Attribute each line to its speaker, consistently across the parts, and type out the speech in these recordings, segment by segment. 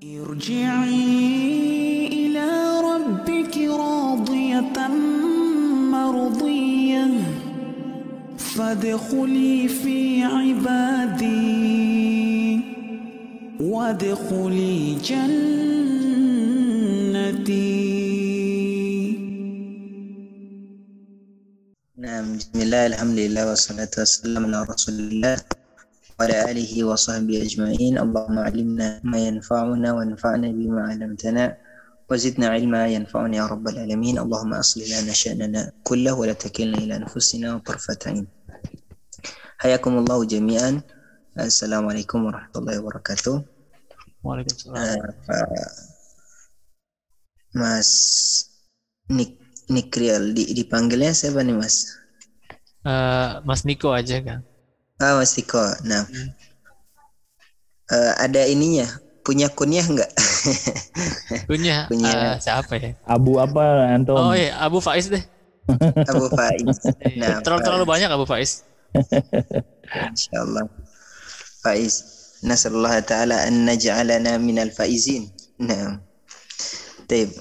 Speaker 1: ارجعي إلى ربك راضية مرضية. فادخلي في عبادي. وادخلي جنتي.
Speaker 2: نعم بسم الله الحمد لله والصلاة والسلام على رسول الله. وعلى آله وصحبه أجمعين اللهم علمنا ما ينفعنا وانفعنا بما علمتنا وزدنا علما ينفعنا يا رب العالمين اللهم أصلح لنا شأننا كله ولا تكلنا إلى أنفسنا طرفة عين حياكم الله جميعا السلام عليكم ورحمة الله وبركاته. Eh, Pak Mas Nik Nikrial di, dipanggilnya siapa nih Mas?
Speaker 3: Eh, Mas Niko aja kan.
Speaker 2: Ah Mas Tiko. Nah, Eh, ada ininya, punya kunyah nggak?
Speaker 3: Punya,
Speaker 2: Punya.
Speaker 3: eh, siapa ya?
Speaker 4: Abu apa antum?
Speaker 3: Oh iya, Abu Faiz deh.
Speaker 2: Abu Faiz. Nah,
Speaker 3: terlalu terlalu banyak Abu Faiz.
Speaker 2: Insyaallah. Faiz. Nasallallahu taala an naj'alana minal faizin. Nah. Taib.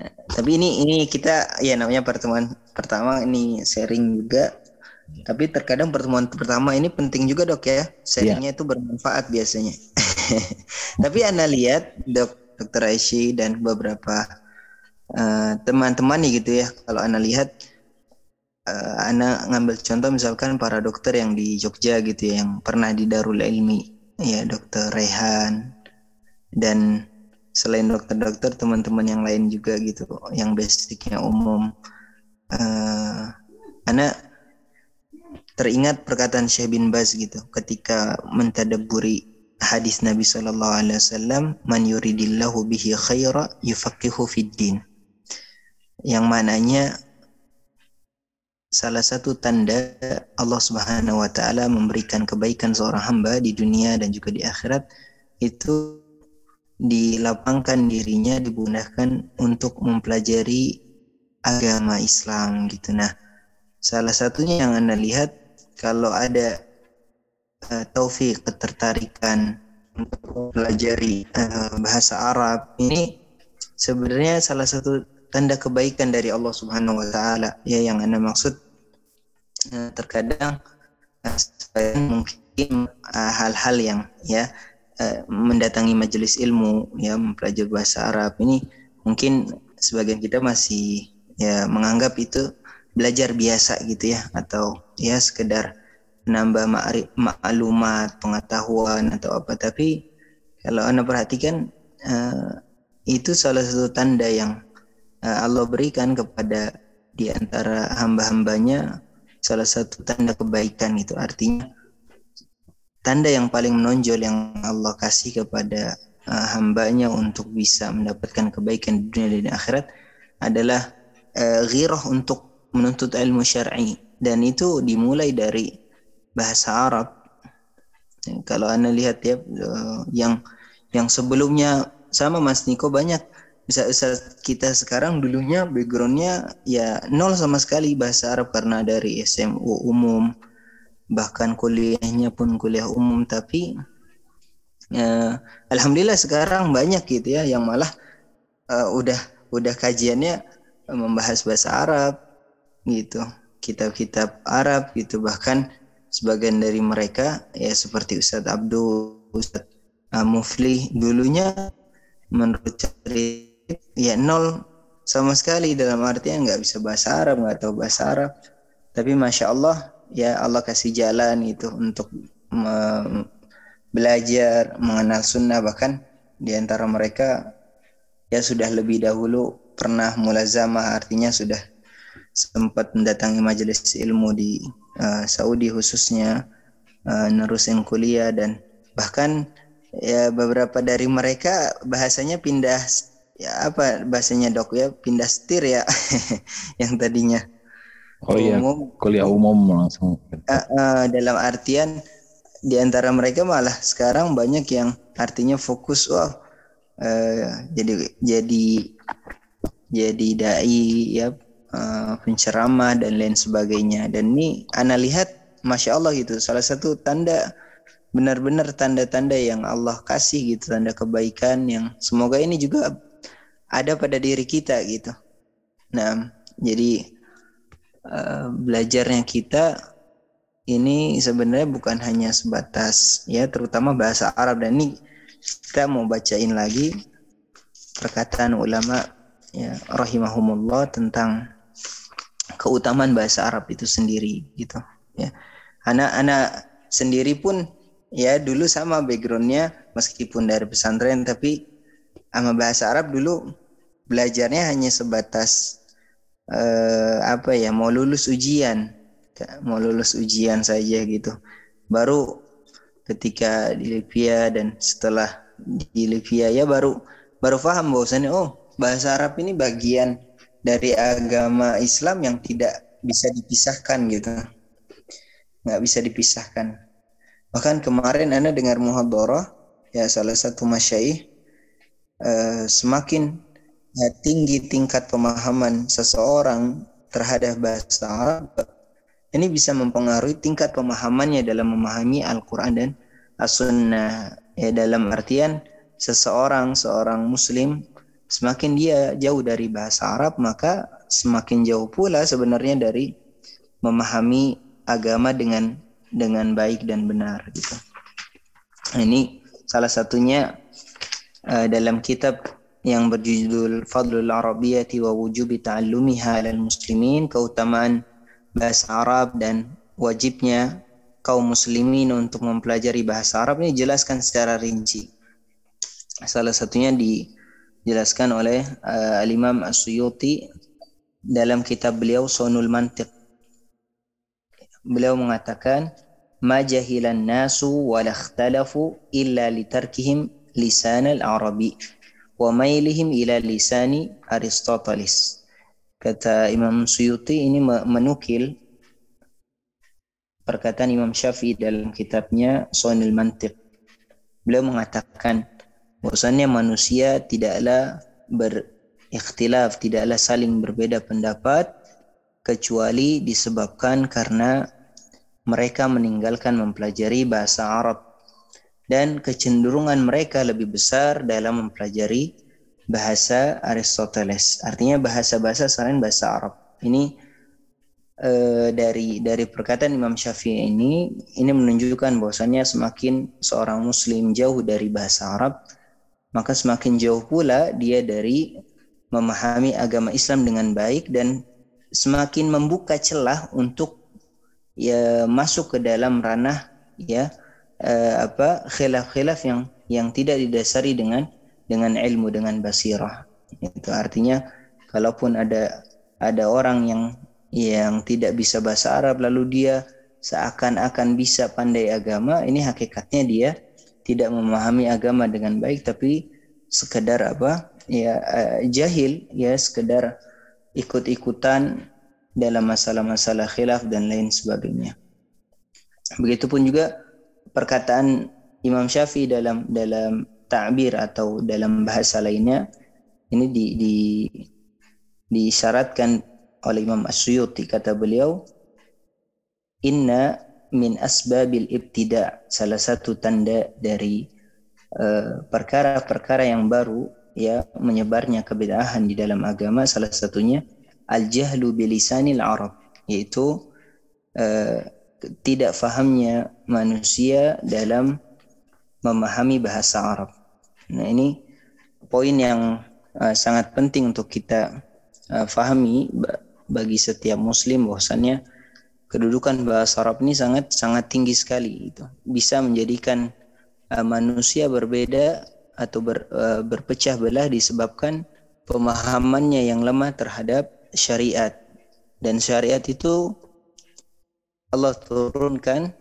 Speaker 2: Nah, Tapi ini ini kita ya namanya pertemuan pertama ini sharing juga. Tapi terkadang pertemuan pertama ini penting juga dok ya. Sharingnya itu bermanfaat biasanya. Tapi anda lihat dok dokter Aisyah dan beberapa eh, teman-teman nih gitu ya. Kalau anda lihat eh, Ana ngambil contoh misalkan para dokter yang di Jogja gitu ya, yang pernah di Darul Ilmi, ya dokter Rehan dan selain dokter-dokter teman-teman yang lain juga gitu, yang basicnya umum. Eh, Ana teringat perkataan Syekh bin Baz gitu, ketika mentadaburi hadis Nabi Shallallahu Alaihi Wasallam, "Man yuridillahu bihi khaira yufaqihu fid din." Yang mananya salah satu tanda Allah Subhanahu wa taala memberikan kebaikan seorang hamba di dunia dan juga di akhirat itu dilapangkan dirinya digunakan untuk mempelajari agama Islam gitu. Nah, salah satunya yang Anda lihat kalau ada eh, taufik ketertarikan untuk mempelajari eh, bahasa Arab ini sebenarnya salah satu tanda kebaikan dari Allah Subhanahu wa taala. Ya yang Anda maksud eh, terkadang sebagian mungkin eh, hal-hal yang ya eh, mendatangi majelis ilmu ya mempelajari bahasa Arab ini mungkin sebagian kita masih ya menganggap itu belajar biasa gitu ya atau ya sekedar nambah maklumat pengetahuan atau apa. Tapi kalau anda perhatikan eh, itu salah satu tanda yang eh, Allah berikan kepada di antara hamba-hambanya salah satu tanda kebaikan itu artinya tanda yang paling menonjol yang Allah kasih kepada uh, hambanya untuk bisa mendapatkan kebaikan di dunia dan akhirat adalah uh, ghirah untuk menuntut ilmu syar'i. Dan itu dimulai dari bahasa Arab. Kalau anda lihat ya uh, yang yang sebelumnya sama Mas Niko banyak. Bisa kita sekarang dulunya backgroundnya ya nol sama sekali bahasa Arab karena dari SMU umum. Bahkan kuliahnya pun kuliah umum tapi eh, alhamdulillah sekarang banyak gitu ya yang malah eh, udah udah kajiannya eh, membahas bahasa Arab gitu. Kitab-kitab Arab gitu. Bahkan sebagian dari mereka ya seperti Ustadz Abdul Ustadz eh, Mufli dulunya menurut cerita ya nol sama sekali. Dalam artian nggak bisa bahasa Arab nggak tahu bahasa Arab. Tapi masya Allah ya Allah kasih jalan itu untuk belajar mengenal sunnah. Bahkan di antara mereka ya sudah lebih dahulu pernah mulazamah artinya sudah sempat mendatangi majelis ilmu di eh, Saudi khususnya eh, nerusin kuliah dan bahkan ya beberapa dari mereka bahasanya pindah ya apa bahasanya dok? Ya pindah setir ya yang tadinya.
Speaker 4: Oh iya,
Speaker 2: umum.
Speaker 4: kuliah umum langsung.
Speaker 2: Eh, eh, dalam artian di antara mereka malah sekarang banyak yang artinya fokus wah eh, jadi jadi jadi dai ya eh, penceramah dan lain sebagainya dan ini ana lihat masya Allah gitu salah satu tanda benar-benar tanda-tanda yang Allah kasih gitu, tanda kebaikan yang semoga ini juga ada pada diri kita gitu. Nah, jadi uh, belajarnya kita ini sebenarnya bukan hanya sebatas ya terutama bahasa Arab dan ini kita mau bacain lagi perkataan ulama ya rahimahumullah tentang keutamaan bahasa Arab itu sendiri gitu ya. Anak-anak sendiri pun ya dulu sama backgroundnya meskipun dari pesantren tapi sama bahasa Arab dulu belajarnya hanya sebatas eh, apa ya mau lulus ujian mau lulus ujian saja gitu. Baru ketika di Libya dan setelah di Libya ya baru baru paham bahwasannya oh bahasa Arab ini bagian dari agama Islam yang tidak bisa dipisahkan gitu. Nggak bisa dipisahkan. Bahkan kemarin anda dengar muhadarah ya salah satu masyaih eh, semakin ya, tinggi tingkat pemahaman seseorang terhadap bahasa Arab ini bisa mempengaruhi tingkat pemahamannya dalam memahami Al-Quran dan As-Sunnah. Ya dalam artian seseorang seorang muslim semakin dia jauh dari bahasa Arab maka semakin jauh pula sebenarnya dari memahami agama dengan dengan baik dan benar gitu. Nah, ini salah satunya uh, dalam kitab yang berjudul Fadlul Arabiyyati wa Wujubi Ta'allumiha lil Muslimin, keutamaan bahasa Arab dan wajibnya kaum muslimin untuk mempelajari bahasa Arab ini jelaskan secara rinci. Salah satunya dijelaskan oleh uh, Al-Imam As-Suyuti dalam kitab beliau Sonul Mantiq. Beliau mengatakan, "Ma jahilan nasu wa ikhtalafu illa litarkihim lisan al-Arabi." wa mailihim ila lisani Aristoteles. Kata Imam Suyuti ini menukil perkataan Imam Syafi'i dalam kitabnya Sonil Mantiq. Beliau mengatakan bahwasannya manusia tidaklah berikhtilaf, tidaklah saling berbeda pendapat kecuali disebabkan karena mereka meninggalkan mempelajari bahasa Arab dan kecenderungan mereka lebih besar dalam mempelajari bahasa Aristoteles. Artinya bahasa-bahasa selain bahasa Arab. Ini e, dari dari perkataan Imam Syafi'i ini ini menunjukkan bahwasannya semakin seorang muslim jauh dari bahasa Arab, maka semakin jauh pula dia dari memahami agama Islam dengan baik dan semakin membuka celah untuk ya masuk ke dalam ranah ya uh, apa khilaf-khilaf yang yang tidak didasari dengan dengan ilmu dengan basirah. Itu artinya kalaupun ada ada orang yang yang tidak bisa bahasa Arab lalu dia seakan-akan bisa pandai agama, ini hakikatnya dia tidak memahami agama dengan baik tapi sekedar apa? ya uh, jahil ya sekedar ikut-ikutan dalam masalah-masalah khilaf dan lain sebagainya. Begitupun juga perkataan Imam Syafi'i dalam dalam ta'bir atau dalam bahasa lainnya ini di, di disyaratkan oleh Imam Asyuyuti kata beliau inna min asbabil ibtida salah satu tanda dari eh, perkara-perkara uh, yang baru ya menyebarnya kebedahan di dalam agama salah satunya al jahlu bilisanil arab yaitu uh, tidak fahamnya manusia dalam memahami bahasa Arab. Nah, ini poin yang uh, sangat penting untuk kita uh, fahami bagi setiap muslim bahwasannya kedudukan bahasa Arab ini sangat sangat tinggi sekali itu. Bisa menjadikan uh, manusia berbeda atau ber, uh, berpecah belah disebabkan pemahamannya yang lemah terhadap syariat. Dan syariat itu Allah turunkan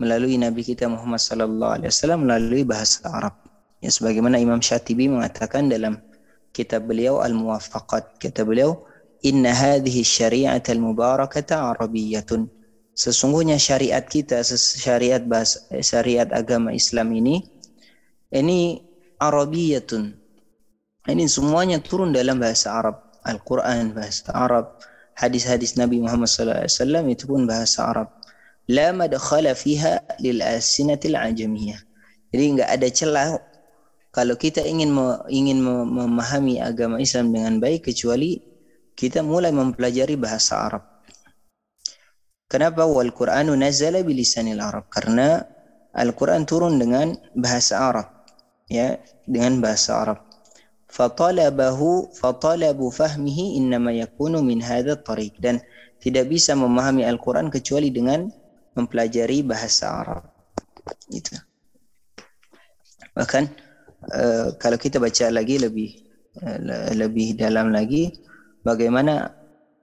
Speaker 2: melalui Nabi kita Muhammad sallallahu alaihi wasallam melalui bahasa Arab. Ya sebagaimana Imam Syatibi mengatakan dalam kitab beliau Al-Muwafaqat kata beliau inna hadhihi syari'at al-mubarakata arabiyyatun sesungguhnya syariat kita syariat bahasa syariat agama Islam ini ini arabiyatun ini semuanya turun dalam bahasa Arab Al-Quran bahasa Arab hadis-hadis Nabi Muhammad SAW itu pun bahasa Arab. la madkhala fiha lil asinatil ajamiyah. Jadi enggak ada celah kalau kita ingin me- ingin me- memahami agama Islam dengan baik kecuali kita mulai mempelajari bahasa Arab. Kenapa wal Qur'anu nazala bilisanil Arab? Karena Al-Qur'an turun dengan bahasa Arab. Ya, dengan bahasa Arab. Fatalabahu fatalabu fahmihi innama yakunu min hadha tariq dan tidak bisa memahami Al-Qur'an kecuali dengan mempelajari bahasa Arab. Itu. Bahkan uh, kalau kita baca lagi lebih uh, lebih dalam lagi bagaimana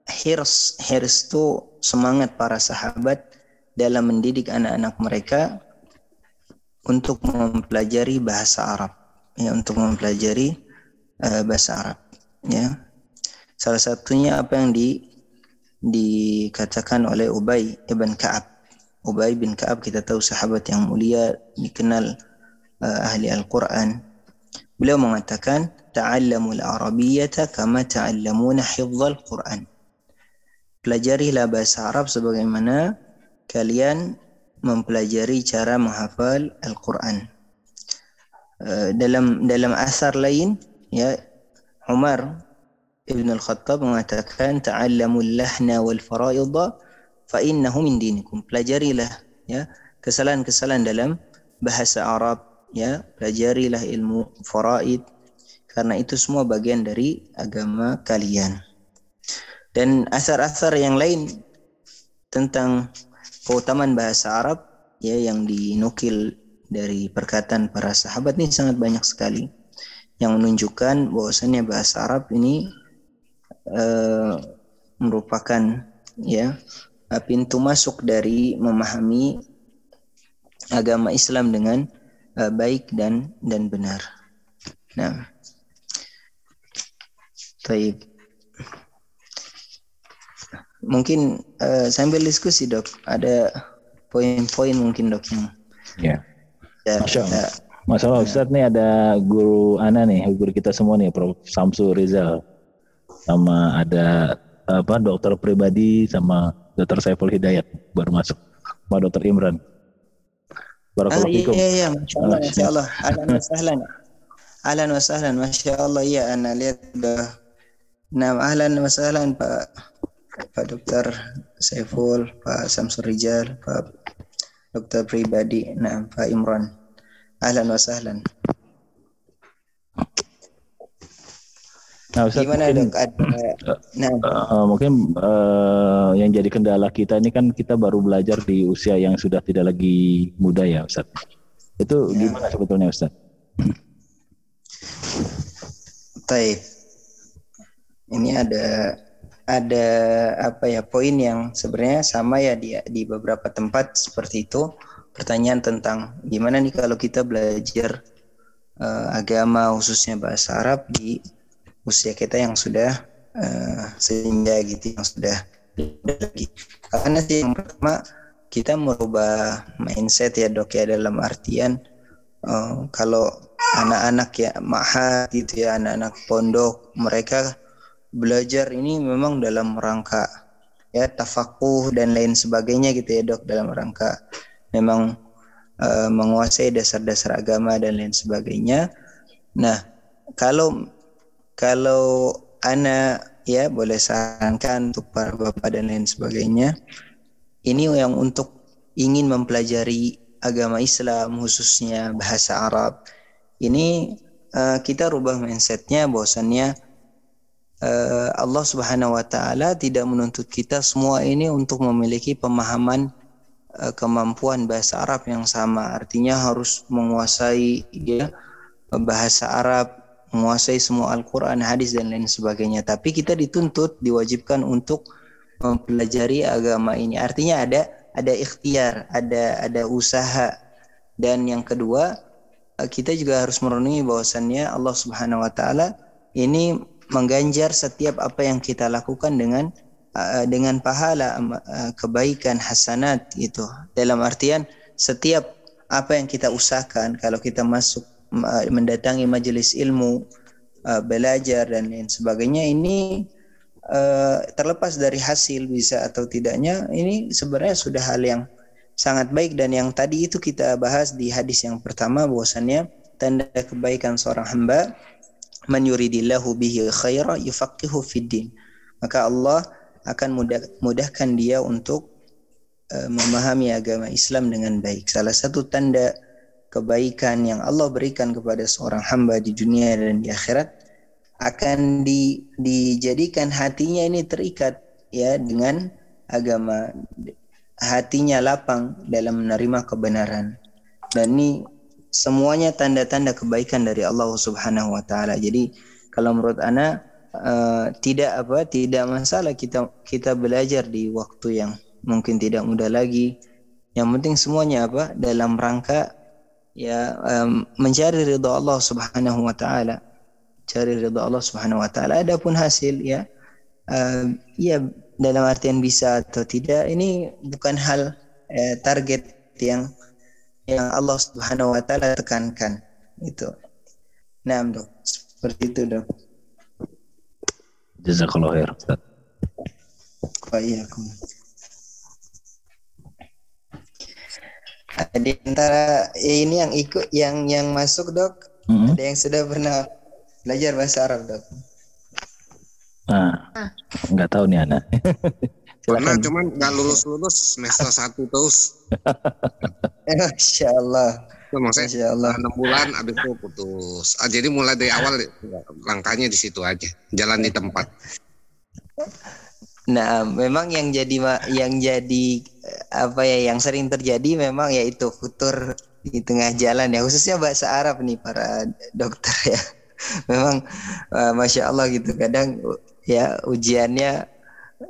Speaker 2: hirs hirs itu semangat para sahabat dalam mendidik anak-anak mereka untuk mempelajari bahasa Arab ya untuk mempelajari uh, bahasa Arab ya. Salah satunya apa yang di dikatakan oleh Ubay ibn Ka'ab. Ubay bin Ka'ab kita tahu sahabat yang mulia dikenal uh, ahli Al-Quran. Beliau mengatakan ta'allamul arabiyyata kama ta'allamuna hifdzal Quran pelajarilah bahasa Arab sebagaimana kalian mempelajari cara menghafal Al-Quran. Uh, dalam dalam asar lain ya Umar Ibn Al-Khattab mengatakan ta'allamul lahna wal faraidha fa innahu min dinikum. Pelajarilah ya kesalahan-kesalahan dalam bahasa Arab ya, pelajarilah ilmu faraid karena itu semua bagian dari agama kalian. Dan asar-asar yang lain tentang keutamaan bahasa Arab ya yang dinukil dari perkataan para sahabat ini sangat banyak sekali yang menunjukkan bahwasannya bahasa Arab ini uh, merupakan ya pintu masuk dari memahami agama Islam dengan uh, baik dan dan benar. Nah, Taib. Mungkin uh, sambil diskusi dok, ada poin-poin mungkin dok yang
Speaker 4: Ya. Masya Allah.
Speaker 2: ya,
Speaker 4: Masalah Ustadz nih ada guru Ana nih, guru kita semua nih, Prof. Samsul Rizal. Sama ada apa dokter pribadi sama dokter Saiful Hidayat baru masuk. Sama dokter Imran.
Speaker 2: Ah,
Speaker 4: Barakallahu
Speaker 2: iya,
Speaker 4: fikum.
Speaker 2: iya, iya, Masya Allah,
Speaker 4: Ah,
Speaker 2: Masya Allah. Ahlan wa sahlan. Ahlan wa sahlan, Masya Allah. Iya, Ana lihat udah. Nah, ahlan wa sahlan Pak Pak Dokter Saiful, Pak Samsul Rijal, Pak Dokter Pribadi, nah Pak Imran. Ahlan wa sahlan.
Speaker 4: Nah, Ustadz,
Speaker 2: Gimana
Speaker 4: mungkin,
Speaker 2: dok? Ada, nah,
Speaker 4: eh, mungkin eh, yang jadi kendala kita ini kan kita baru belajar di usia yang sudah tidak lagi muda ya Ustadz. Itu
Speaker 2: Ya.
Speaker 4: gimana sebetulnya Ustadz?
Speaker 2: Taib. Ini ada ada apa ya poin yang sebenarnya sama ya di di beberapa tempat seperti itu. Pertanyaan tentang gimana nih kalau kita belajar eh, agama khususnya bahasa Arab di usia kita yang sudah eh, senja gitu yang sudah lagi. Karena sih yang pertama kita merubah mindset ya dok ya dalam artian eh, kalau anak-anak ya mahat gitu ya anak-anak pondok mereka belajar ini memang dalam rangka ya tafakuh dan lain sebagainya gitu ya dok dalam rangka memang eh, menguasai dasar-dasar agama dan lain sebagainya. Nah kalau kalau anak ya boleh sarankan untuk para bapak dan lain sebagainya ini yang untuk ingin mempelajari agama Islam khususnya bahasa Arab ini eh, kita rubah mindsetnya bahwasannya eh, Allah Subhanahu Wa Taala tidak menuntut kita semua ini untuk memiliki pemahaman eh, kemampuan bahasa Arab yang sama artinya harus menguasai ya bahasa Arab menguasai semua Al-Quran, hadis dan lain sebagainya. Tapi kita dituntut, diwajibkan untuk mempelajari agama ini. Artinya ada ada ikhtiar, ada ada usaha. Dan yang kedua, eh, kita juga harus merenungi bahwasannya Allah Subhanahu wa taala ini mengganjar setiap apa yang kita lakukan dengan eh, dengan pahala eh, kebaikan hasanat gitu. Dalam artian setiap apa yang kita usahakan kalau kita masuk eh, mendatangi majelis ilmu, belajar dan lain sebagainya ini terlepas dari hasil bisa atau tidaknya ini sebenarnya sudah hal yang sangat baik dan yang tadi itu kita bahas di hadis yang pertama bahwasannya tanda kebaikan seorang hamba man yuridillahu bihi khaira yufaqihu fid din. Maka Allah akan mudah, mudahkan dia untuk uh, memahami agama Islam dengan baik. Salah satu tanda kebaikan yang Allah berikan kepada seorang hamba di dunia dan di akhirat akan di, dijadikan hatinya ini terikat ya dengan agama hatinya lapang dalam menerima kebenaran. Dan ini semuanya tanda-tanda kebaikan dari Allah Subhanahu wa taala. Jadi kalau menurut ana uh, tidak apa tidak masalah kita kita belajar di waktu yang mungkin tidak mudah lagi. Yang penting semuanya apa dalam rangka ya um, mencari ridha Allah Subhanahu wa taala. Cari ridha Allah Subhanahu wa taala adapun hasil ya uh, ya dalam artian bisa atau tidak ini bukan hal eh, target yang yang Allah Subhanahu wa taala tekankan itu. Nah, Dok. Seperti itu, Dok.
Speaker 4: Jazakallah khair, Ustaz.
Speaker 2: Wa iyyakum. Di antara ya ini yang ikut yang yang masuk, Dok.
Speaker 4: Mm-hmm.
Speaker 2: Ada yang sudah pernah belajar bahasa Arab, Dok.
Speaker 4: Nah, nggak tahu nih Ana.
Speaker 5: Pernah
Speaker 4: Silakan.
Speaker 5: cuman nggak lulus lulus semester satu terus.
Speaker 2: Masya Allah.
Speaker 5: Maksudnya
Speaker 2: Masya Allah.
Speaker 5: enam bulan abis itu putus. Ah, jadi mulai dari awal langkahnya di situ aja, jalan di tempat.
Speaker 2: Nah, memang yang jadi yang jadi apa ya yang sering terjadi memang yaitu futur di tengah jalan ya khususnya bahasa Arab nih para dokter ya. Memang eh, masya Allah gitu kadang ya ujiannya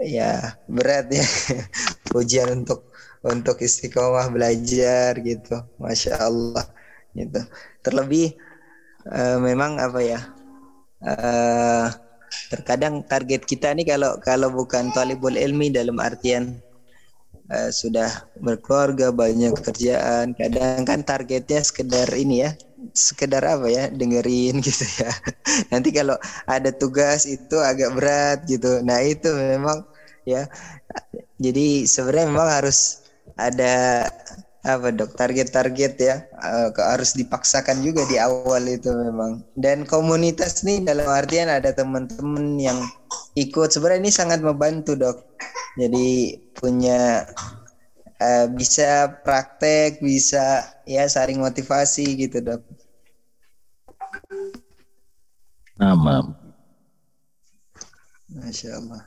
Speaker 2: ya berat ya. Ujian untuk untuk istiqomah belajar gitu. Masya Allah gitu. Terlebih eh, memang apa ya eh terkadang target kita nih kalau kalau bukan talibul ilmi dalam artian eh, sudah berkeluarga banyak kerjaan kadang kan targetnya sekedar ini ya sekedar apa ya dengerin gitu ya. Nanti kalau ada tugas itu agak berat gitu. Nah itu memang ya. Jadi sebenarnya memang harus ada apa dok target-target ya. Ke- harus dipaksakan juga di awal itu memang. Dan komunitas nih dalam artian ada teman-teman yang ikut. Sebenarnya ini sangat membantu dok. Jadi punya eh, bisa praktek bisa ya saling motivasi gitu dok
Speaker 4: maaf.
Speaker 2: Masya Allah.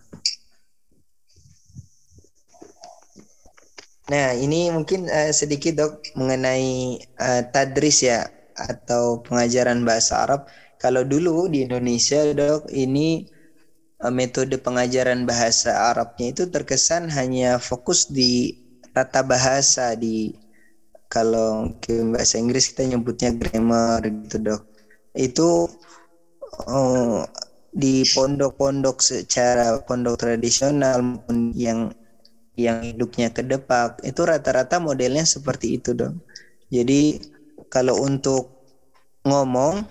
Speaker 2: Nah, ini mungkin eh, sedikit dok mengenai eh, tadris ya atau pengajaran bahasa Arab. Kalau dulu di Indonesia dok ini metode pengajaran bahasa Arabnya itu terkesan hanya fokus di tata bahasa di kalau ke bahasa Inggris kita nyebutnya grammar gitu dok. Itu oh, di pondok-pondok secara pondok tradisional maupun yang yang hidupnya ke Depak itu rata-rata modelnya seperti itu dong. Jadi kalau untuk ngomong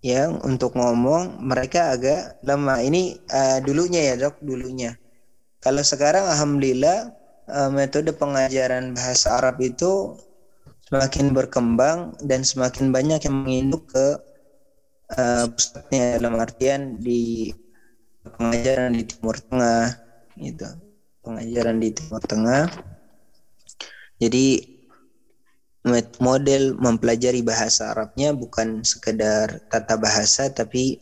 Speaker 2: ya untuk ngomong mereka agak lemah. Ini eh, dulunya ya dok dulunya. Kalau sekarang alhamdulillah eh, metode pengajaran bahasa Arab itu semakin berkembang dan semakin banyak yang menginduk ke eh, pusatnya dalam artian di pengajaran di Timur Tengah gitu. Pengajaran di Timur Tengah. Jadi model mempelajari bahasa Arabnya bukan sekedar tata bahasa tapi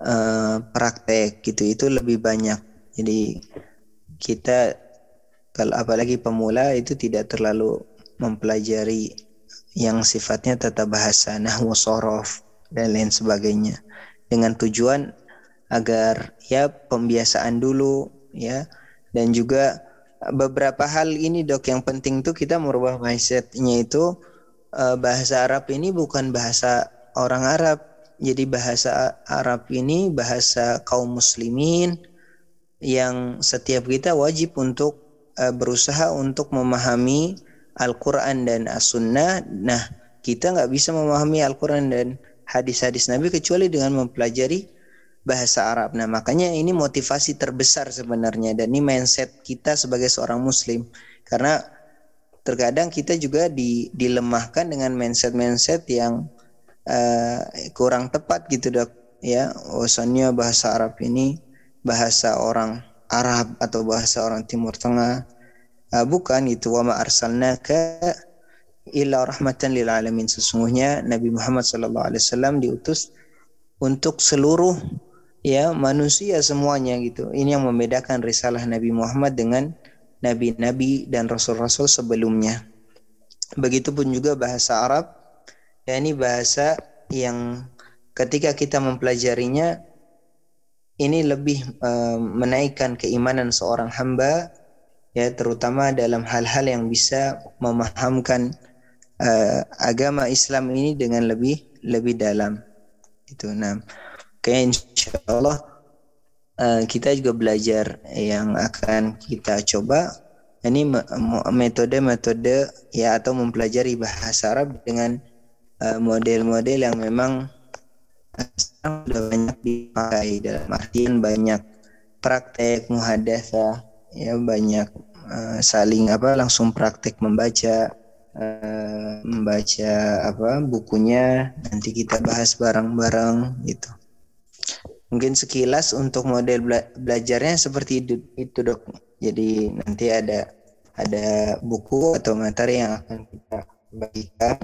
Speaker 2: eh, praktek gitu. Itu lebih banyak. Jadi kita kalau apalagi pemula itu tidak terlalu mempelajari yang sifatnya tata bahasa nahwu sorof dan lain sebagainya. Dengan tujuan agar ya pembiasaan dulu ya. Dan juga beberapa hal ini dok yang penting tuh kita merubah mindsetnya itu eh, bahasa Arab ini bukan bahasa orang Arab. Jadi bahasa Arab ini bahasa kaum muslimin yang setiap kita wajib untuk eh, berusaha untuk memahami Al-Quran dan As-Sunnah. Nah, kita nggak bisa memahami Al-Quran dan hadis-hadis Nabi kecuali dengan mempelajari bahasa Arab. Nah, makanya ini motivasi terbesar sebenarnya dan ini mindset kita sebagai seorang Muslim. Karena terkadang kita juga di, dilemahkan dengan mindset-mindset yang uh, kurang tepat gitu dok ya urusannya bahasa Arab ini bahasa orang Arab atau bahasa orang Timur Tengah uh, bukan itu. Wa ma arsalnaka illa rahmatan lil alamin. Sesungguhnya Nabi Muhammad sallallahu alaihi wasallam diutus untuk seluruh ya manusia semuanya gitu. Ini yang membedakan risalah Nabi Muhammad dengan nabi-nabi dan rasul-rasul sebelumnya. Begitupun juga bahasa Arab, ya ini bahasa yang ketika kita mempelajarinya ini lebih uh, menaikkan keimanan seorang hamba ya terutama dalam hal-hal yang bisa memahamkan uh, agama Islam ini dengan lebih lebih dalam. Itu nah kayak insya Allah uh, kita juga belajar yang akan kita coba. Ini metode-metode ya atau mempelajari bahasa Arab dengan eh, model-model uh, yang memang sudah banyak dipakai dalam artian banyak praktek muhadasa ya banyak uh, saling apa langsung praktek membaca uh, membaca apa bukunya nanti kita bahas bareng-bareng gitu. Mungkin sekilas untuk model bela belajarnya seperti itu, itu dok. Jadi nanti ada ada buku atau materi yang akan kita bagikan.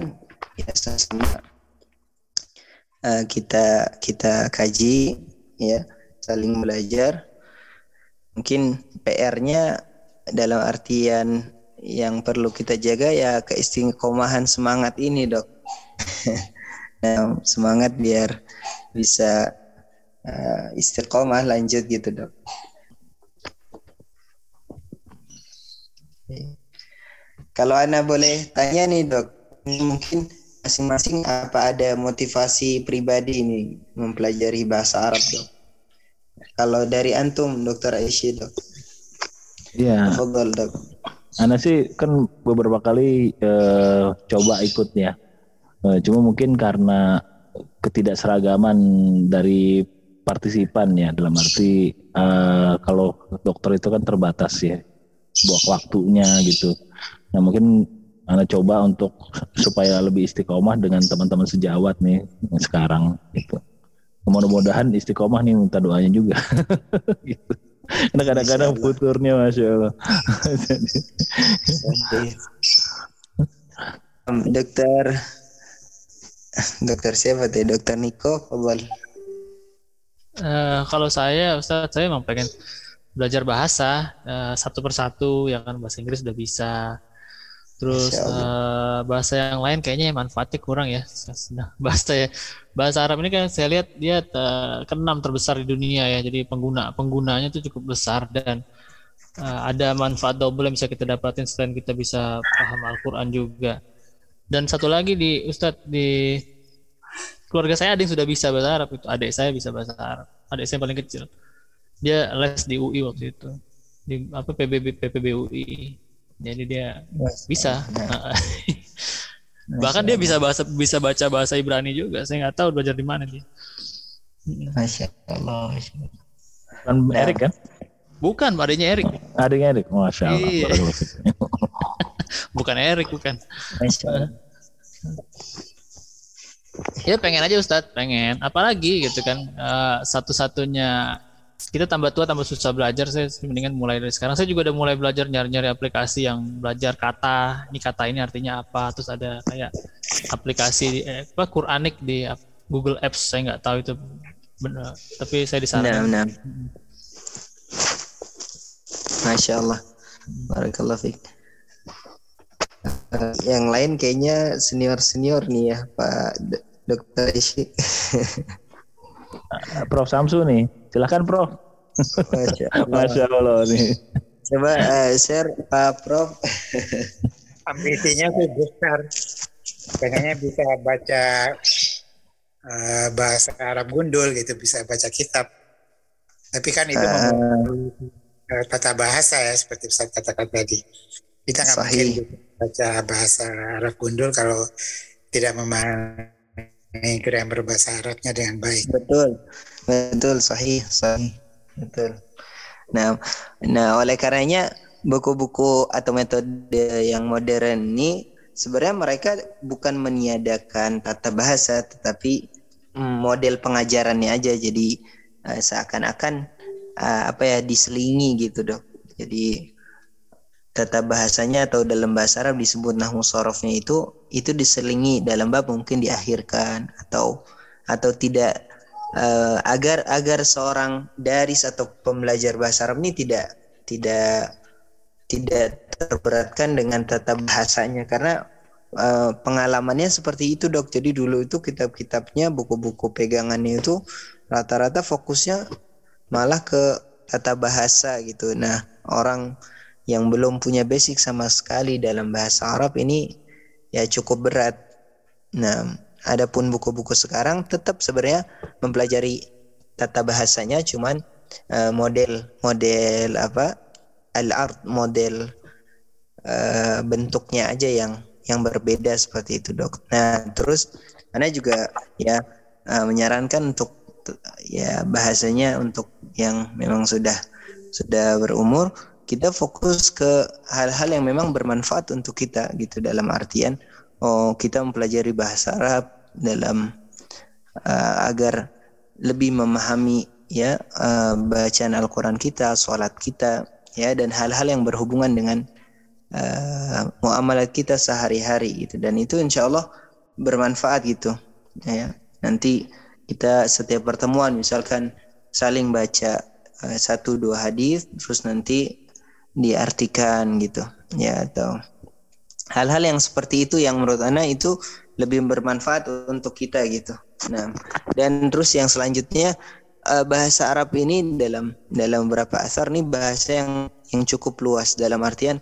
Speaker 2: Ya sama uh, kita kita kaji ya saling belajar. Mungkin PR-nya dalam artian yang perlu kita jaga ya keistiqomahan semangat ini dok. Nah, semangat biar bisa uh, istiqomah lanjut gitu dok. Kalau Anda boleh tanya nih dok, mungkin masing-masing apa ada motivasi pribadi ini mempelajari bahasa Arab dok? Kalau dari antum, dokter Aisyah dok.
Speaker 4: Iya. dok. Anda sih kan beberapa kali uh, coba ikutnya, uh, cuma mungkin karena ketidakseragaman dari partisipan ya dalam arti uh, kalau dokter itu kan terbatas ya buat waktunya gitu. Nah mungkin anda coba untuk supaya lebih istiqomah dengan teman-teman sejawat nih sekarang gitu. Mudah-mudahan istiqomah nih minta doanya juga. gitu. Karena kadang-kadang futurnya masya Allah.
Speaker 2: dokter dokter siapa teh dokter Niko boleh
Speaker 3: Uh, kalau saya, Ustaz, saya memang pengen belajar bahasa uh, satu persatu, ya kan bahasa Inggris udah bisa. Terus uh, bahasa yang lain kayaknya manfaatnya kurang ya. Nah, bahasa ya. Bahasa Arab ini kan saya lihat dia uh, keenam terbesar di dunia ya. Jadi pengguna penggunanya itu cukup besar dan uh, ada manfaat double yang bisa kita dapatin selain kita bisa paham Al-Qur'an juga. Dan satu lagi di Ustadz di keluarga saya ada yang sudah bisa bahasa Arab itu. Adik saya bisa bahasa Arab. Adik saya paling kecil. Dia les di UI waktu itu. Di apa PBB PPB UI jadi dia bisa. bahkan dia bisa bahasa bisa baca bahasa Ibrani juga. Saya nggak tahu belajar di mana dia.
Speaker 2: Masya Allah
Speaker 4: kan Erik kan?
Speaker 3: Bukan adiknya Erik
Speaker 4: adiknya Erik Masya Allah iya.
Speaker 3: bukan Erik bukan.
Speaker 2: Masya Allah
Speaker 3: ya pengen aja Ustadz. Pengen. Apalagi gitu kan uh, satu-satunya kita tambah tua tambah susah belajar saya mendingan mulai dari sekarang. Saya juga udah mulai belajar nyari-nyari aplikasi yang belajar kata. Ini kata ini artinya apa? Terus ada kayak aplikasi eh, apa Quranik di Google Apps. Saya nggak tahu itu benar tapi saya disarankan
Speaker 2: benar, benar. Masya Allah. Barakallah fiqh Uh, yang lain kayaknya senior senior nih ya Pak Dokter Ishi.
Speaker 4: Prof Samsu nih, silahkan Prof. Masya Allah, Masya Allah nih.
Speaker 2: Coba uh, share Pak Prof.
Speaker 6: Ambisinya sih besar. Pengennya bisa baca uh, bahasa Arab gundul gitu, bisa baca kitab. Tapi kan itu uh, tata bahasa ya, seperti saya katakan tadi. Kita nggak mungkin baca bahasa Arab gundul kalau tidak memahami grammar bahasa Arabnya dengan baik.
Speaker 2: Betul, betul, sahih, sahih, betul. Nah, nah oleh karenanya buku-buku atau metode yang modern ini sebenarnya mereka bukan meniadakan tata bahasa tetapi mm, model pengajarannya aja jadi uh, seakan-akan uh, apa ya diselingi gitu dok jadi tata bahasanya atau dalam bahasa Arab disebut nahwu sorofnya itu itu diselingi dalam bab mungkin diakhirkan atau atau tidak uh, agar agar seorang daris atau pembelajar bahasa Arab ini tidak tidak tidak terberatkan dengan tata bahasanya. Karena uh, pengalamannya seperti itu dok. Jadi dulu itu kitab-kitabnya buku-buku pegangannya itu rata-rata fokusnya malah ke tata bahasa gitu. Nah orang yang belum punya basic sama sekali dalam bahasa Arab ini ya cukup berat. Nah, adapun buku-buku sekarang tetap sebenarnya mempelajari tata bahasanya cuman uh, model model apa al-art model uh, bentuknya aja yang yang berbeda seperti itu, Dok. Nah, terus Anda juga ya uh, menyarankan untuk ya bahasanya untuk yang memang sudah sudah berumur kita fokus ke hal-hal yang memang bermanfaat untuk kita gitu dalam artian oh kita mempelajari bahasa Arab dalam uh, agar lebih memahami ya uh, bacaan Al-Qur'an kita, sholat kita ya dan hal-hal yang berhubungan dengan uh, muamalat kita sehari-hari gitu. Dan itu insya Allah bermanfaat gitu ya. Nanti kita setiap pertemuan misalkan saling baca satu dua hadis terus nanti diartikan gitu ya atau hal-hal yang seperti itu yang menurut Anda itu lebih bermanfaat untuk kita gitu. Nah, dan terus yang selanjutnya eh, bahasa Arab ini dalam dalam beberapa asar nih bahasa yang yang cukup luas dalam artian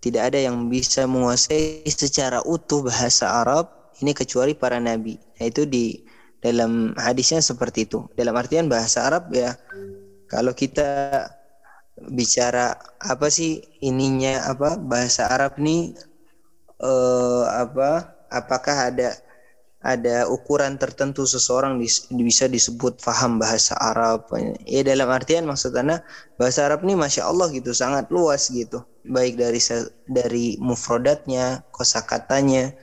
Speaker 2: tidak ada yang bisa menguasai secara utuh bahasa Arab ini kecuali para nabi. Nah, itu di dalam hadisnya seperti itu. Dalam artian bahasa Arab ya kalau kita bicara apa sih ininya apa bahasa Arab nih eh, apa apakah ada ada ukuran tertentu seseorang dis, bisa disebut faham bahasa Arab? Ya dalam artian maksudnya bahasa Arab nih masya Allah gitu sangat luas gitu. Baik dari dari mufrodatnya kosakatanya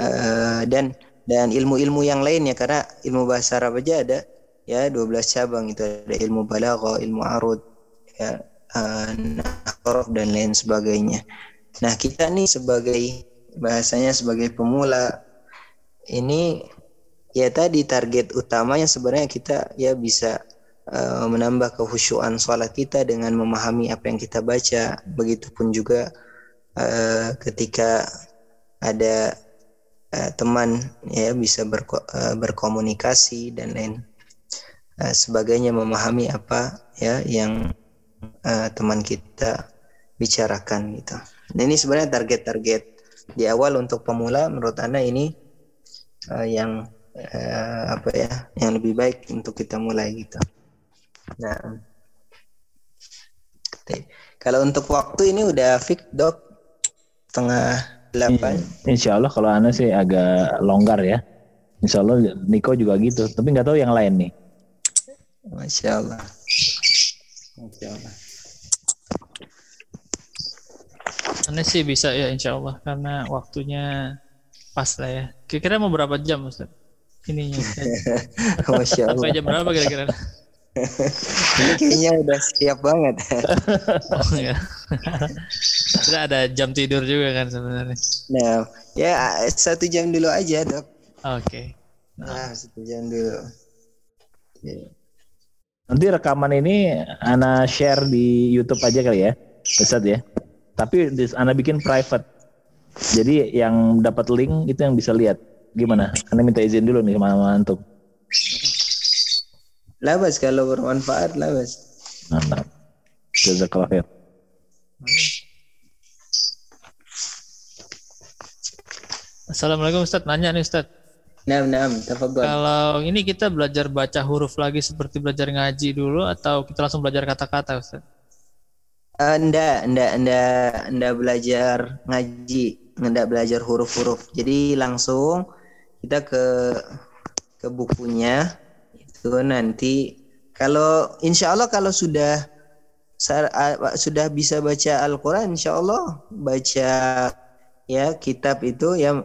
Speaker 2: uh, dan dan ilmu-ilmu yang lainnya. Karena ilmu bahasa Arab aja ada ya 12 cabang itu ada ilmu balaghah ilmu arud ya uh, dan lain sebagainya. Nah kita nih sebagai bahasanya sebagai pemula ini ya tadi target utamanya sebenarnya kita ya bisa uh, menambah kehusuan sholat kita dengan memahami apa yang kita baca. Begitupun juga uh, ketika ada uh, teman ya bisa berko, uh, berkomunikasi dan lain uh, sebagainya memahami apa ya yang uh, teman kita bicarakan gitu. Nah, ini sebenarnya target-target di awal untuk pemula menurut anda ini uh, yang uh, apa ya yang lebih baik untuk kita mulai gitu. Nah, kalau untuk waktu ini udah fix dok tengah delapan.
Speaker 4: Insya Allah kalau anda sih agak longgar ya. Insya Allah Niko juga gitu. Tapi nggak tahu yang lain nih.
Speaker 2: Masya Allah.
Speaker 3: Insya Allah. Aneh sih bisa ya insya Allah karena waktunya pas lah ya. Kira-kira mau berapa jam Ustaz? Ininya.
Speaker 2: Masya Allah.
Speaker 3: Sampai jam berapa kira-kira?
Speaker 2: Ini kayaknya udah siap banget.
Speaker 3: oh ya. Sudah ada jam tidur juga kan sebenarnya.
Speaker 2: Nah, ya satu jam dulu aja dok.
Speaker 3: Oke. Okay.
Speaker 2: Nah, satu jam dulu.
Speaker 4: Yeah. Nanti rekaman ini Ana share di YouTube aja kali ya, Ustaz ya. Tapi Ana bikin private. Jadi yang dapat link itu yang bisa lihat. Gimana? Ana minta izin dulu nih sama antum.
Speaker 2: Labas kalau bermanfaat labas.
Speaker 4: Mantap. Jazakallah khair.
Speaker 3: Assalamualaikum Ustaz, nanya nih Ustaz.
Speaker 2: Nah, nah, tafadhol.
Speaker 3: Kalau ini kita belajar baca huruf lagi seperti belajar ngaji dulu atau kita langsung belajar kata-kata, Ustaz?
Speaker 2: Uh, enggak, enggak, enggak, enggak belajar ngaji, enggak belajar huruf-huruf. Jadi langsung kita ke ke bukunya itu nanti kalau insya Allah kalau sudah sudah bisa baca Al-Quran, insya Allah baca ya kitab itu ya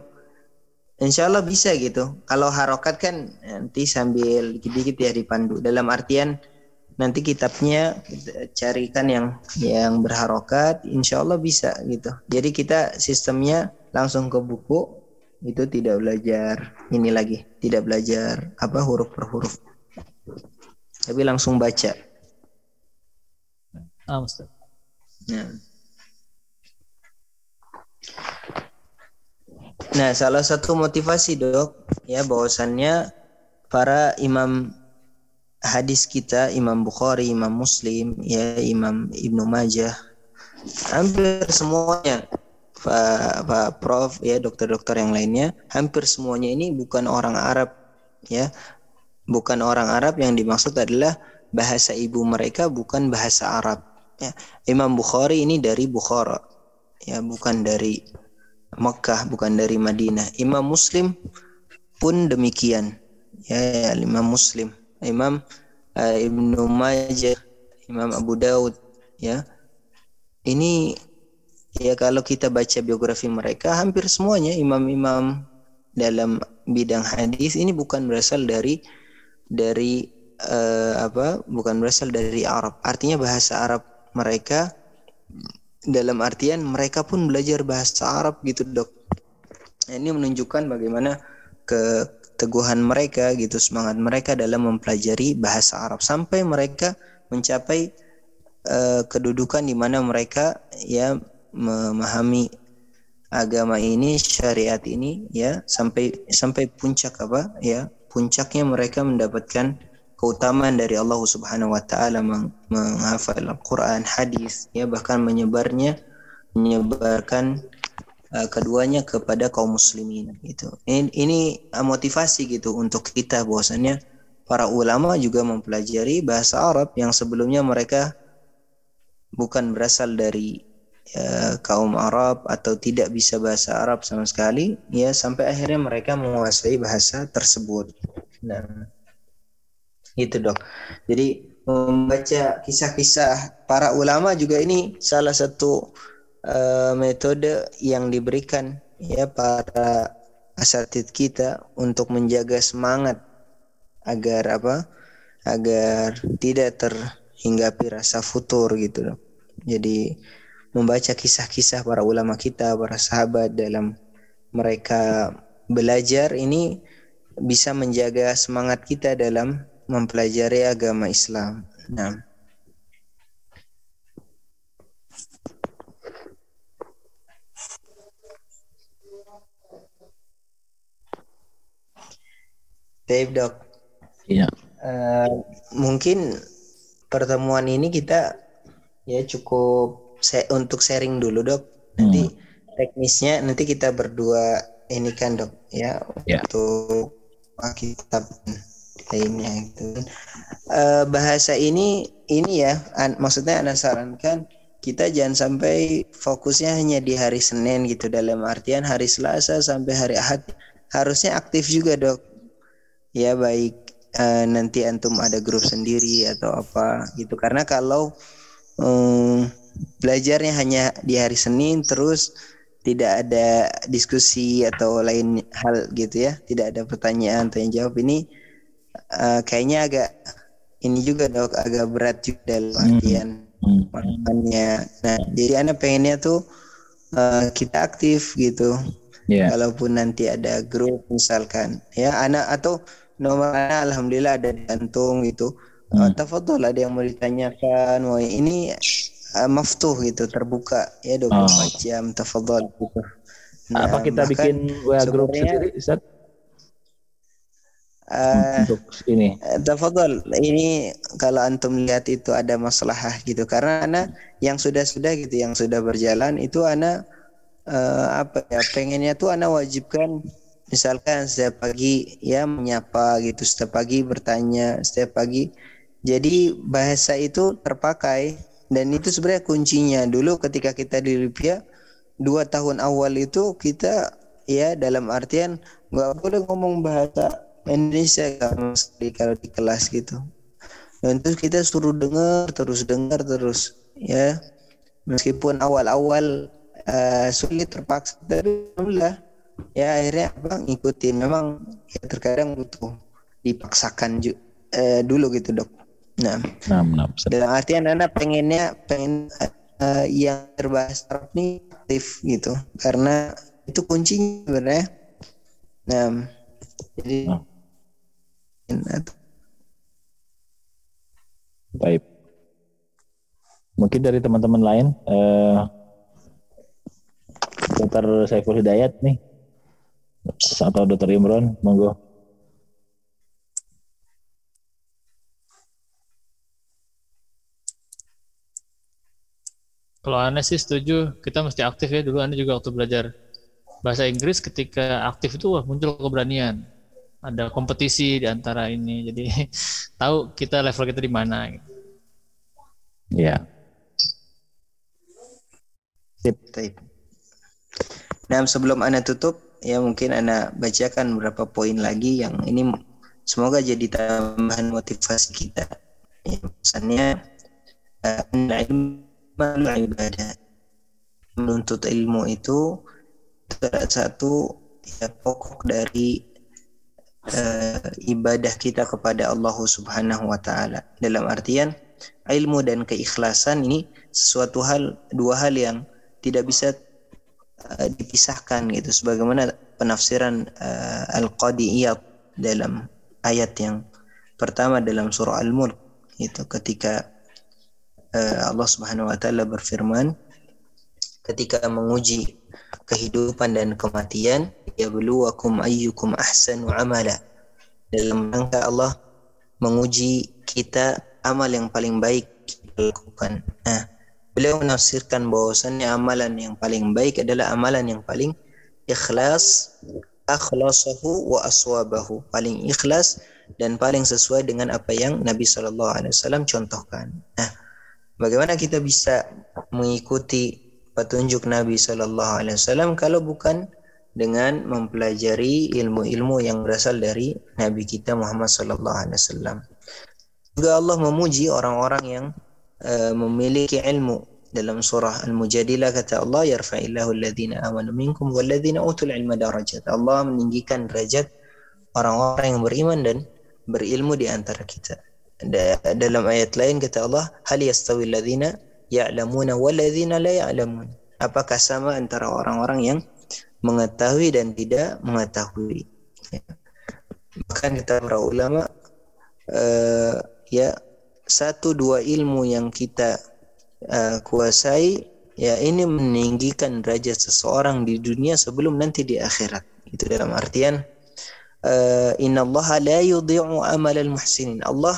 Speaker 2: insya Allah bisa gitu. Kalau harokat kan nanti sambil dikit-dikit ya dipandu. Dalam artian nanti kitabnya kita carikan yang yang berharokat, insya Allah bisa gitu. Jadi kita sistemnya langsung ke buku itu tidak belajar ini lagi, tidak belajar apa huruf per huruf, tapi langsung baca.
Speaker 3: Ah, Ustaz.
Speaker 2: Nah. Nah, salah satu motivasi dok, ya bahwasannya para imam hadis kita, Imam Bukhari, Imam Muslim, ya Imam Ibnu Majah, hampir semuanya, Pak, Pak Prof, ya dokter-dokter yang lainnya, hampir semuanya ini bukan orang Arab, ya, bukan orang Arab yang dimaksud adalah bahasa ibu mereka bukan bahasa Arab. Ya. Imam Bukhari ini dari Bukhara, ya bukan dari Mekah, bukan dari Madinah. Imam Muslim pun demikian. Ya, ya Imam Muslim, Imam uh, Ibnu Majah, Imam Abu Daud, ya. Ini ya kalau kita baca biografi mereka hampir semuanya imam-imam dalam bidang hadis ini bukan berasal dari dari uh, apa? Bukan berasal dari Arab. Artinya bahasa Arab mereka dalam artian mereka pun belajar bahasa Arab gitu dok. Ini menunjukkan bagaimana keteguhan mereka gitu semangat mereka dalam mempelajari bahasa Arab sampai mereka mencapai uh, kedudukan di mana mereka ya memahami agama ini syariat ini ya sampai sampai puncak apa ya puncaknya mereka mendapatkan keutamaan dari Allah Subhanahu wa taala meng- menghafal Al-Qur'an, hadis, ya bahkan menyebarnya menyebarkan uh, keduanya kepada kaum muslimin gitu. Ini, ini uh, motivasi gitu untuk kita bahwasannya para ulama juga mempelajari bahasa Arab yang sebelumnya mereka bukan berasal dari ya, kaum Arab atau tidak bisa bahasa Arab sama sekali ya sampai akhirnya mereka menguasai bahasa tersebut. Nah, itu dok. Jadi membaca kisah-kisah para ulama juga ini salah satu uh, metode yang diberikan ya para asatid kita untuk menjaga semangat agar apa? Agar tidak terhinggapi rasa futur gitu dok. Jadi membaca kisah-kisah para ulama kita, para sahabat dalam mereka belajar ini bisa menjaga semangat kita dalam mempelajari agama Islam. Nah. Baik dok.
Speaker 4: Iya.
Speaker 2: Eh, mungkin pertemuan ini kita ya cukup se- untuk sharing dulu dok. Nanti teknisnya nanti kita berdua ini kan dok ya
Speaker 4: Ya.
Speaker 2: untuk kitab lainnya itu. Eh, bahasa ini ini ya an- maksudnya anda sarankan kita jangan sampai fokusnya hanya di hari Senin gitu. Dalam artian hari Selasa sampai hari Ahad harusnya aktif juga dok. Ya baik eh, nanti antum ada grup sendiri atau apa gitu. Karena kalau em, belajarnya hanya di hari Senin terus tidak ada diskusi atau lain hal gitu ya tidak ada pertanyaan tanya jawab ini eh, kayaknya agak ini juga dok agak berat juga dalam artian
Speaker 4: Hmm.
Speaker 2: nah jadi anak pengennya tuh eh, kita aktif gitu
Speaker 4: Ya.
Speaker 2: kalaupun nanti ada grup misalkan ya anak atau nomor anak alhamdulillah ada di kantung gitu
Speaker 4: Hmm.
Speaker 2: hmm. tafadhol ada yang mau ditanyakan mau ini uh, maftuh gitu terbuka ya 24
Speaker 4: Oh.
Speaker 2: jam tafadhol gitu
Speaker 4: Apa kita
Speaker 2: bahkan,
Speaker 4: bikin WA group
Speaker 2: sebenarnya,
Speaker 4: sendiri, Ustaz?
Speaker 2: Uh,
Speaker 4: Untuk ini.
Speaker 2: Eh, Tafadhol, ini kalau antum lihat itu ada masalah gitu. Karena anak yang sudah-sudah gitu yang sudah berjalan itu anak eh, apa ya pengennya tuh anak wajibkan misalkan setiap pagi ya menyapa gitu setiap pagi bertanya setiap pagi. Jadi bahasa itu terpakai dan itu sebenarnya kuncinya. Dulu ketika kita di Libya dua tahun awal itu kita ya dalam artian nggak boleh ngomong bahasa Indonesia sama sekali kalau di kelas gitu. Dan terus kita suruh dengar terus dengar terus ya. Meskipun awal-awal uh, sulit terpaksa tapi alhamdulillah ya akhirnya abang ngikutin. Memang ya terkadang butuh dipaksakan ju, uh, dulu gitu dok. Nah, dalam artian anak pengennya pengen uh, yang berbahasa Arab ini aktif gitu. Karena itu kuncinya sebenarnya. Nah jadi nah.
Speaker 4: Baik. Mungkin dari teman-teman lain, eh, Dokter Saiful Hidayat nih, atau Dokter Imron, monggo.
Speaker 3: Kalau Anda sih setuju, kita mesti aktif ya. Dulu Anda juga waktu belajar bahasa Inggris ketika aktif itu wah, muncul keberanian. Ada kompetisi di antara ini. Jadi tahu kita level kita di mana. Gitu.
Speaker 4: Ya.
Speaker 2: Sip. Nah, sebelum Anda tutup, ya mungkin Anda bacakan beberapa poin lagi yang ini semoga jadi tambahan motivasi kita. Ya, pesannya uh, ibadah. Menuntut ilmu itu salah satu ya, pokok dari uh, ibadah kita kepada Allah Subhanahu wa taala. Dalam artian ilmu dan keikhlasan ini sesuatu hal dua hal yang tidak bisa uh, dipisahkan gitu sebagaimana penafsiran uh, Al-Qadiyat dalam ayat yang pertama dalam surah Al-Mulk itu ketika uh, Allah Subhanahu wa taala berfirman ketika menguji kehidupan dan kematian yabluwakum ayyukum ahsanu amala dalam rangka Allah menguji kita amal yang paling baik kita lakukan. Nah, beliau menafsirkan bahwasannya amalan yang paling baik adalah amalan yang paling ikhlas, akhlasahu wa aswabahu, paling ikhlas dan paling sesuai dengan apa yang Nabi Shallallahu Alaihi Wasallam contohkan. Nah, bagaimana kita bisa mengikuti petunjuk Nabi Shallallahu Alaihi Wasallam kalau bukan dengan mempelajari ilmu-ilmu yang berasal dari Nabi kita Muhammad Sallallahu Alaihi Wasallam. Juga Allah memuji orang-orang yang uh, memiliki ilmu dalam surah Al-Mujadilah kata Allah yarfa'illahu alladhina amanu minkum walladhina utul ilma darajat. Allah meninggikan derajat orang-orang yang beriman dan berilmu di antara kita. Dalam ayat lain kata Allah hal yastawi alladhina ya'lamuna walladhina la ya'lamun. Apakah sama antara orang-orang yang mengetahui dan tidak mengetahui? Ya. Bahkan kata para ulama uh, ya satu dua ilmu yang kita uh, kuasai ya ini meninggikan derajat seseorang di dunia sebelum nanti di akhirat itu dalam artian uh, innallaha la yudhi'u amal al-muhsinin Allah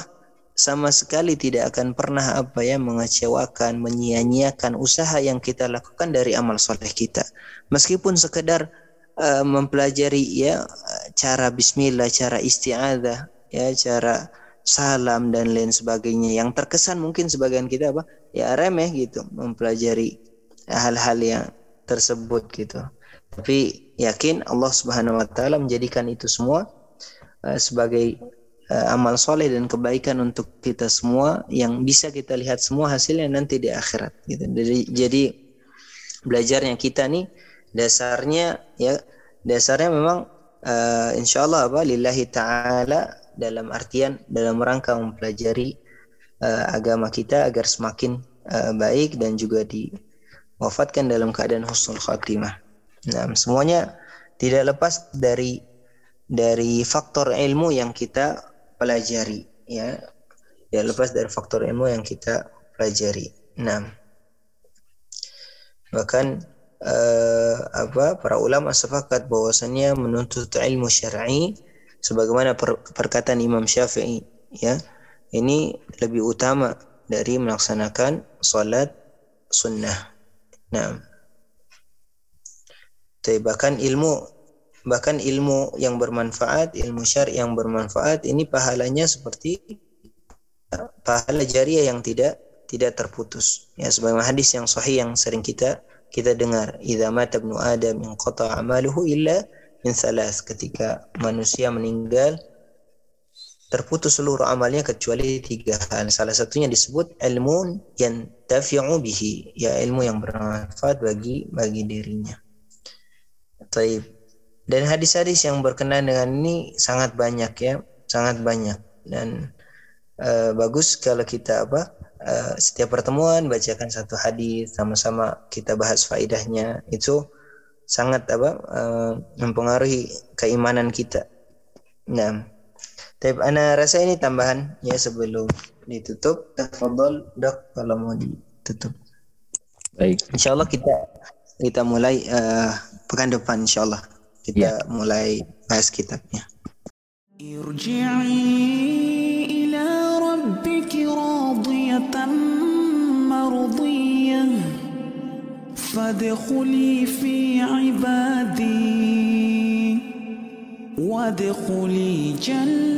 Speaker 2: sama sekali tidak akan pernah apa ya mengecewakan, menyia-nyiakan usaha yang kita lakukan dari amal soleh kita. Meskipun sekedar uh, mempelajari ya cara bismillah, cara isti'adzah, ya cara salam dan lain sebagainya yang terkesan mungkin sebagian kita apa ya remeh gitu mempelajari hal-hal yang tersebut gitu tapi yakin Allah Subhanahu wa taala menjadikan itu semua uh, sebagai uh, amal soleh dan kebaikan untuk kita semua yang bisa kita lihat semua hasilnya nanti di akhirat gitu jadi jadi belajarnya kita nih dasarnya ya dasarnya memang uh, insyaallah apa lillahi taala dalam artian dalam rangka mempelajari uh, agama kita agar semakin uh, baik dan juga diwafatkan dalam keadaan husnul khatimah. Nah, semuanya tidak lepas dari dari faktor ilmu yang kita pelajari ya. Tidak lepas dari faktor ilmu yang kita pelajari. Nah, bahkan uh, apa para ulama sepakat bahwasannya menuntut ilmu syar'i sebagaimana per, perkataan Imam Syafi'i ya ini lebih utama dari melaksanakan salat sunnah. Nah, bahkan ilmu bahkan ilmu yang bermanfaat, ilmu syar'i yang bermanfaat ini pahalanya seperti pahala jariah yang tidak tidak terputus. Ya sebagaimana hadis yang sahih yang sering kita kita dengar, "Idza mata ibnu Adam inqata amaluhu illa min salas ketika manusia meninggal terputus seluruh amalnya kecuali tiga hal. Salah satunya disebut ilmu yang tafi'u bihi, ya ilmu yang bermanfaat bagi bagi dirinya. Taib. Dan hadis-hadis yang berkenaan dengan ini sangat banyak ya, sangat banyak dan uh, bagus kalau kita apa uh, setiap pertemuan bacakan satu hadis sama-sama kita bahas faidahnya itu sangat apa uh, mempengaruhi keimanan kita. Nah, tapi ana rasa ini tambahan ya sebelum ditutup. Tafadhol dok kalau mau ditutup.
Speaker 4: Baik.
Speaker 2: Insyaallah kita kita mulai uh, pekan depan insyaallah kita ya. mulai bahas kitabnya.
Speaker 1: ارجعي إلى ربك راضية مرضية فادخلي في عبادي وادخلي جنتي